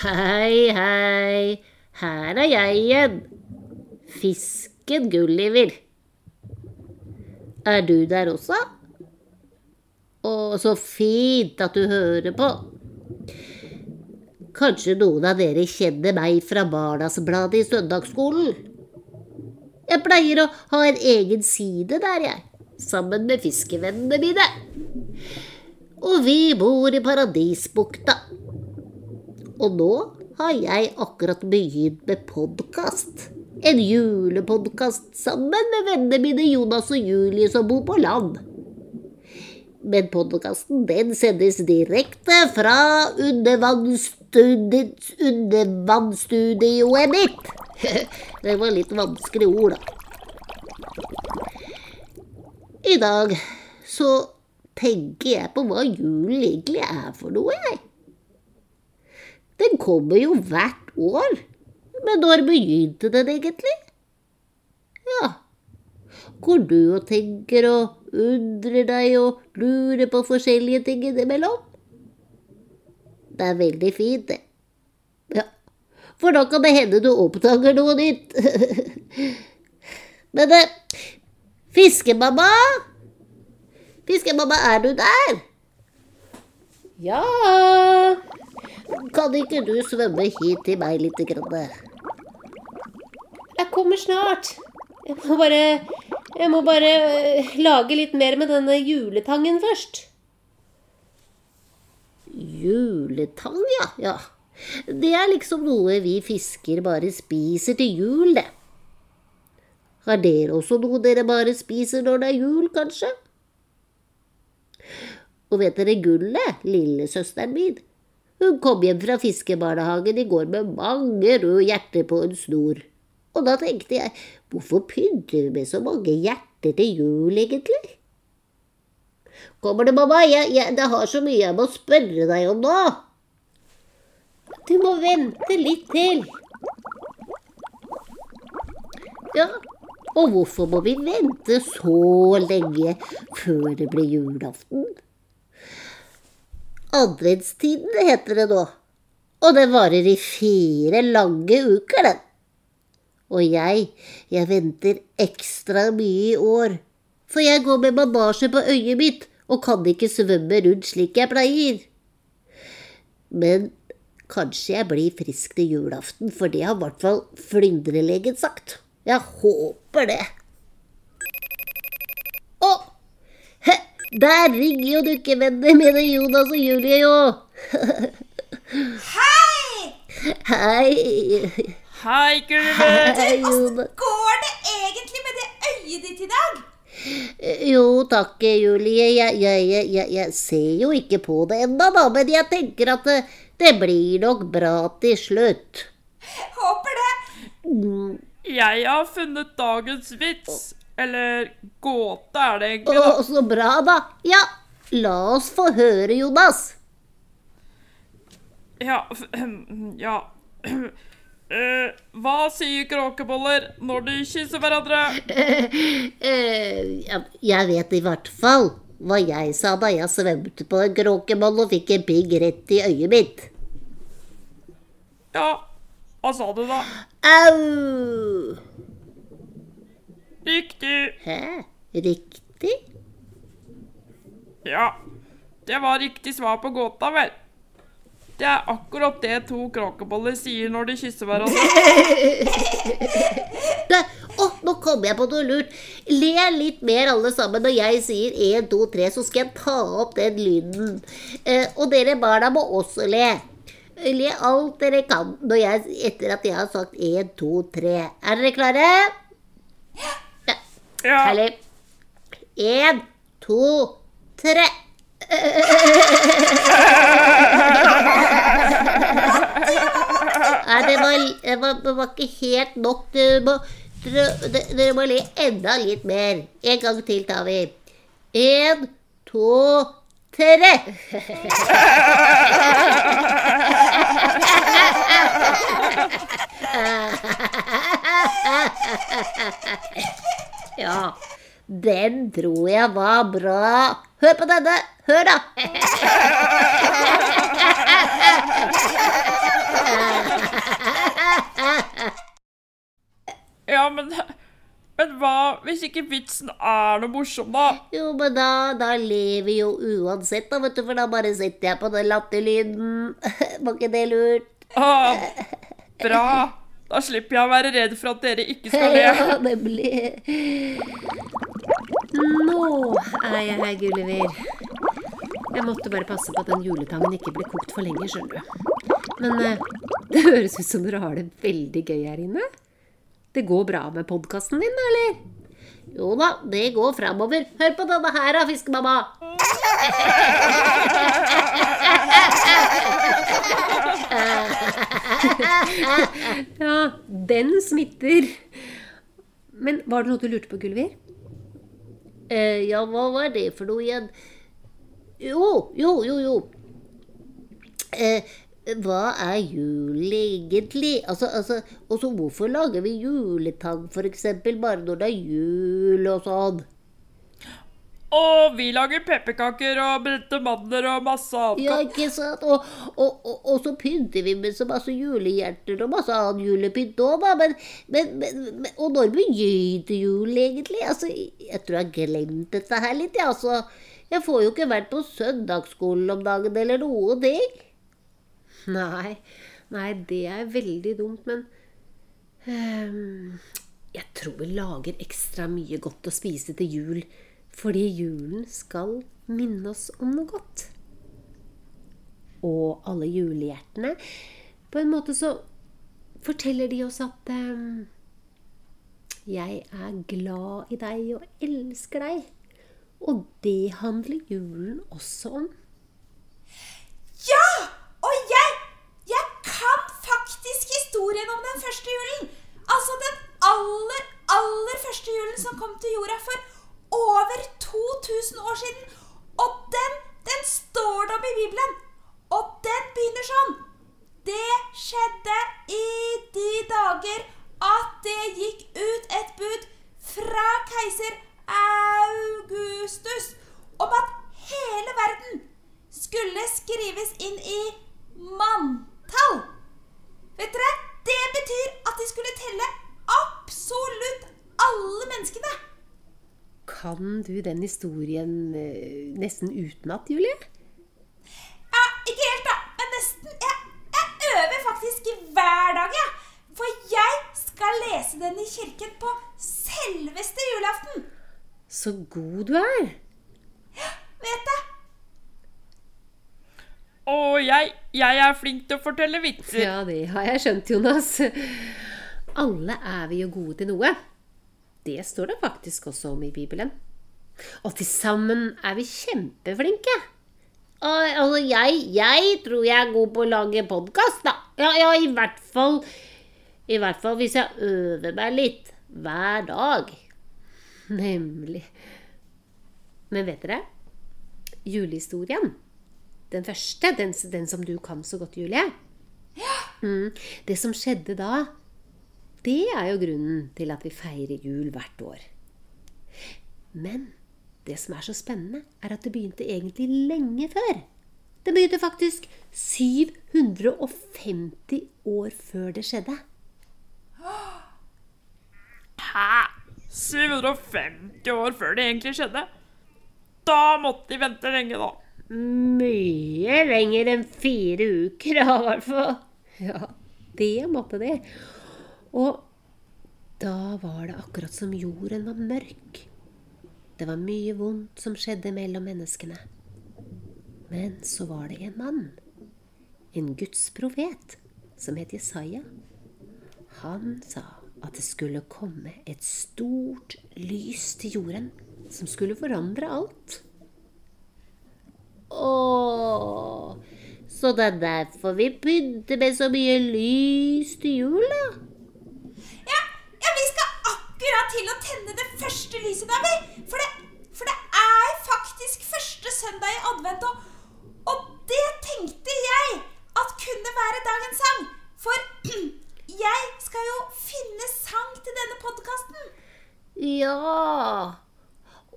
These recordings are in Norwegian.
Hei, hei. Her er jeg igjen. Fisken Gulliver. Er du der også? Å, så fint at du hører på. Kanskje noen av dere kjenner meg fra Barnas Blad i søndagsskolen? Jeg pleier å ha en egen side der, jeg, sammen med fiskevennene mine. Og vi bor i Paradisbukta. Og nå har jeg akkurat begynt med podkast. En julepodkast sammen med vennene mine Jonas og Julie som bor på land. Men podkasten den sendes direkte fra undervannsstudi- undervannsstudioet mitt. Det var litt vanskelig ord, da. I dag så tenker jeg på hva julen egentlig er for noe, jeg. Den kommer jo hvert år. Men når begynte den egentlig? Ja, hvor du og tenker og undrer deg og lurer på forskjellige ting innimellom? Det er veldig fint, det. Ja, for da kan det hende du oppdager noe nytt. Men det Fiskemamma? Fiskemamma, er du der? Ja Kan ikke du svømme hit til meg lite grann? Jeg kommer snart. Jeg må bare Jeg må bare øh, lage litt mer med denne juletangen først. Juletang, ja. ja. Det er liksom noe vi fisker bare spiser til jul, det. Har dere også noe dere bare spiser når det er jul, kanskje? Og vet dere Gullet, lillesøsteren min? Hun kom hjem fra fiskebarnehagen i går med mange røde hjerter på en snor. Og da tenkte jeg, hvorfor pynter vi med så mange hjerter til jul, egentlig? Kommer det, mamma? Jeg, jeg, det har så mye jeg må spørre deg om nå. Du må vente litt til. Ja, og hvorfor må vi vente så lenge før det blir julaften? Adventstiden heter det nå, og det varer i fire lange uker, den. Og jeg, jeg venter ekstra mye i år, for jeg går med bandasje på øyet mitt og kan ikke svømme rundt slik jeg pleier. Men kanskje jeg blir frisk til julaften, for det har i hvert fall flyndrelegen sagt. Jeg håper det. Å! he, Der ringer jo dukkevennene mine Jonas og Julie, jo. Hei! Hei. Hei, Gulliver! Hei, Jonas. Går det egentlig med det øyet ditt i dag? Jo takk, Julie. Jeg, jeg, jeg, jeg, ser jo ikke på det ennå, da, men jeg tenker at det, det blir nok bra til slutt. Håper det. Jeg har funnet dagens vits. Eller gåte, er det egentlig. Å, så bra, da. Ja, la oss få høre, Jonas. Ja, ja. Uh, hva sier kråkeboller når de kysser hverandre? Uh, uh, jeg vet i hvert fall hva jeg sa da jeg svømte på en kråkeboll og fikk en pigg rett i øyet mitt. Ja, hva sa du da? Au! Riktig. Hæ? Riktig? Ja, det var riktig svar på gåta, vel. Det er akkurat det to kråkeboller sier når de kysser hverandre. Å, oh, nå kom jeg på noe lurt. Le litt mer alle sammen når jeg sier 1, 2, 3, så skal jeg ta opp den lyden. Eh, og dere barna må også le. Le alt dere kan når jeg, etter at jeg har sagt 1, 2, 3. Er dere klare? Ja. Ja, Herlig. 1, 2, 3. Nei, det var, det var, det var ikke helt nok. Dere må, dere, dere må le enda litt mer. En gang til tar vi. En, to, tre. Ja, Den tror jeg var bra. Hør på denne. Hør, da. Ja, men Men hva hvis ikke vitsen er noe morsom, da? Jo, men da, da ler vi jo uansett, da, vet du, for da bare sitter jeg på den latterlyden. Var ikke det lurt? Ah, bra. Da slipper jeg å være redd for at dere ikke skal le. Ja, nemlig. Nå er jeg her, Gulliver. Jeg måtte bare passe på at den juletangen ikke ble kokt for lenge, skjønner du. Men eh, det høres ut som dere har det veldig gøy her inne. Det går bra med podkasten din, eller? Jo da, det går framover. Hør på denne her da, fiskemamma. Ja, den smitter. Men var det noe du lurte på, Gulliver? Eh, ja, hva var det for noe igjen? Jo, jo, jo, jo. Eh, hva er jul egentlig? Altså, altså, også hvorfor lager vi juletang eksempel bare når det er jul og sånn? Og vi lager pepperkaker og brente mandler og masse annet. Ja, ikke sant? Og, og, og, og så pynter vi med så masse julehjerter og masse annen julepynt òg, da. Men, men, men, og når begynte jul egentlig? Altså, jeg tror jeg har glemt dette her litt, jeg. Ja, altså. Jeg får jo ikke vært på søndagsskolen om dagen eller noe ting. Nei, nei, det er veldig dumt, men um, Jeg tror vi lager ekstra mye godt å spise til jul fordi julen skal minne oss om noe godt. Og alle julehjertene På en måte så forteller de oss at um, jeg er glad i deg og elsker deg. Og det handler julen også om. Ja! Og jeg, jeg kan faktisk historien om den første julen. Altså den aller, aller første julen som kom til jorda for over 2000 år siden. Og den, den står det om i Bibelen. Og den begynner sånn. Det skjedde i de dager at det gikk ut et bud fra keiser Augustus om at hele verden skulle skrives inn i manntall. Vet dere? Det betyr at de skulle telle absolutt alle menneskene. Kan du den historien eh, nesten utenat, Julie? Ja, ikke helt, da, men nesten. Jeg, jeg øver faktisk hver dag, jeg. For jeg skal lese den i kirken på selveste julaften. Så god du er. Ja, Vet jeg. Og jeg, jeg er flink til å fortelle vitser. Ja, det har jeg skjønt, Jonas. Alle er vi jo gode til noe. Det står det faktisk også om i Bibelen. Og til sammen er vi kjempeflinke. Og, altså, jeg, jeg tror jeg er god på å lage podkast, da. Ja, ja, i hvert fall I hvert fall hvis jeg øver meg litt hver dag. Nemlig. Men vet dere? Julehistorien. Den første, den, den som du kan så godt, Julie. Mm, det som skjedde da, det er jo grunnen til at vi feirer jul hvert år. Men det som er så spennende, er at det begynte egentlig lenge før. Det begynte faktisk 750 år før det skjedde. Hæ? 750 år før det egentlig skjedde? Da måtte de vente lenge, da. Mye lenger enn fire uker, i hvert fall. Ja, det måtte de. Og da var det akkurat som jorden var mørk. Det var mye vondt som skjedde mellom menneskene. Men så var det en mann, en Guds profet, som het Jesaja. Han sa at det skulle komme et stort lys til jorden som skulle forandre alt. Åh, så det er derfor vi pynter med så mye lys til jul, da? Ja, ja, vi skal akkurat til å tenne det første lyset, da, vi. For det, for det er faktisk første søndag i advent, og, og det tenkte jeg at kunne være dagens sang. For jeg skal jo finne sang til denne podkasten. Ja,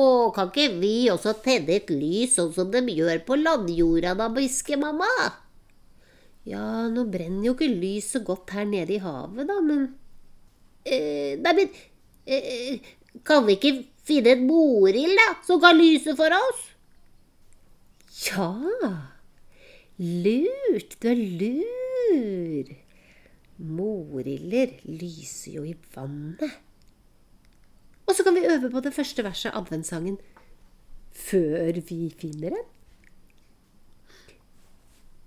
Og kan ikke vi også tenne et lys sånn som de gjør på landjorda da, biskemamma? Ja, nå brenner jo ikke lyset godt her nede i havet, da, men Eh, nei, men eh, Kan vi ikke finne en morild, da, som kan lyse for oss? Ja! Lurt! Du er lur! Moriller lyser jo i vannet. Og så kan vi øve på det første verset av adventssangen før vi finner den.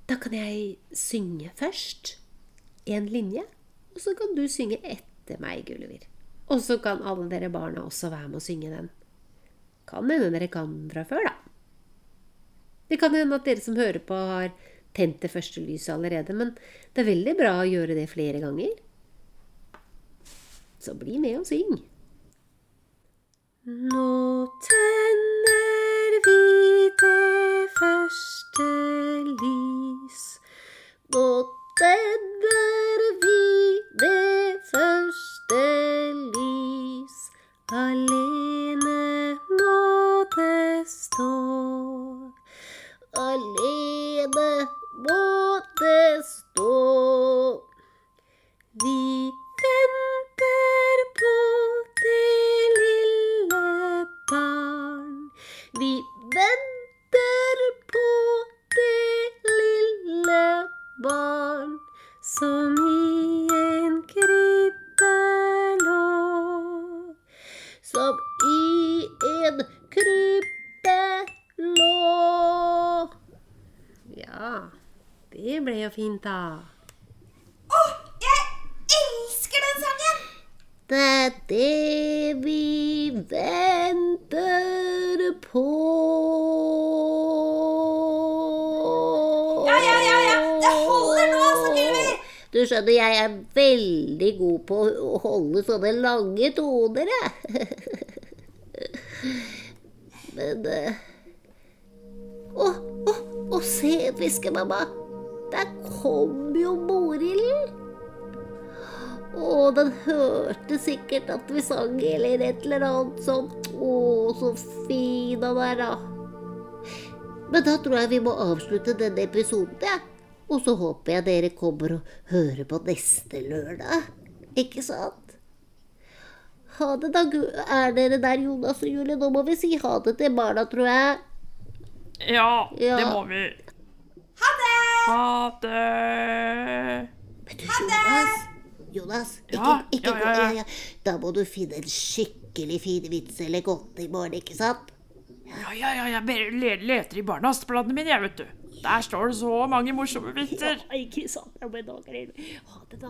Da kan jeg synge først en linje, og så kan du synge etter meg, Gulliver. Og så kan alle dere barna også være med å synge den. Kan hende dere kan fra før, da. Det kan hende at dere som hører på, har tent det første lyset allerede, men det er veldig bra å gjøre det flere ganger. Så bli med og syng. Nå tenner vi det første lys. Nå tenner vi det første lys. Alene som i en krybbe lå. som i en krybbe lå. Ja, det ble jo fint, da. Du skjønner, jeg er veldig god på å holde sånne lange toner, jeg. Men eh, Å, å, å, se, fiskemamma. Der kom jo morilden. Å, den hørte sikkert at vi sang, eller et eller annet sånt. Å, så fin han er, da. Men da tror jeg vi må avslutte denne episoden, jeg. Og så håper jeg dere kommer og hører på neste lørdag. Ikke sant? Ha det, da. Er dere der, Jonas og Julie? Nå må vi si ha det til barna, tror jeg. Ja, Ja. det må vi. Ha det! Ha det. Men du, Jonas. Jonas, ikke, Ja, ikke ja, ja, ja. ja, ja. Da må du finne en skikkelig fin vits eller godt i morgen, ikke sant? Ja, ja, ja, jeg leter i barnehasteplanene mine, jeg, vet du. Der står det så mange morsomme vitser. Ikke sant? Jeg da, Ha det, da.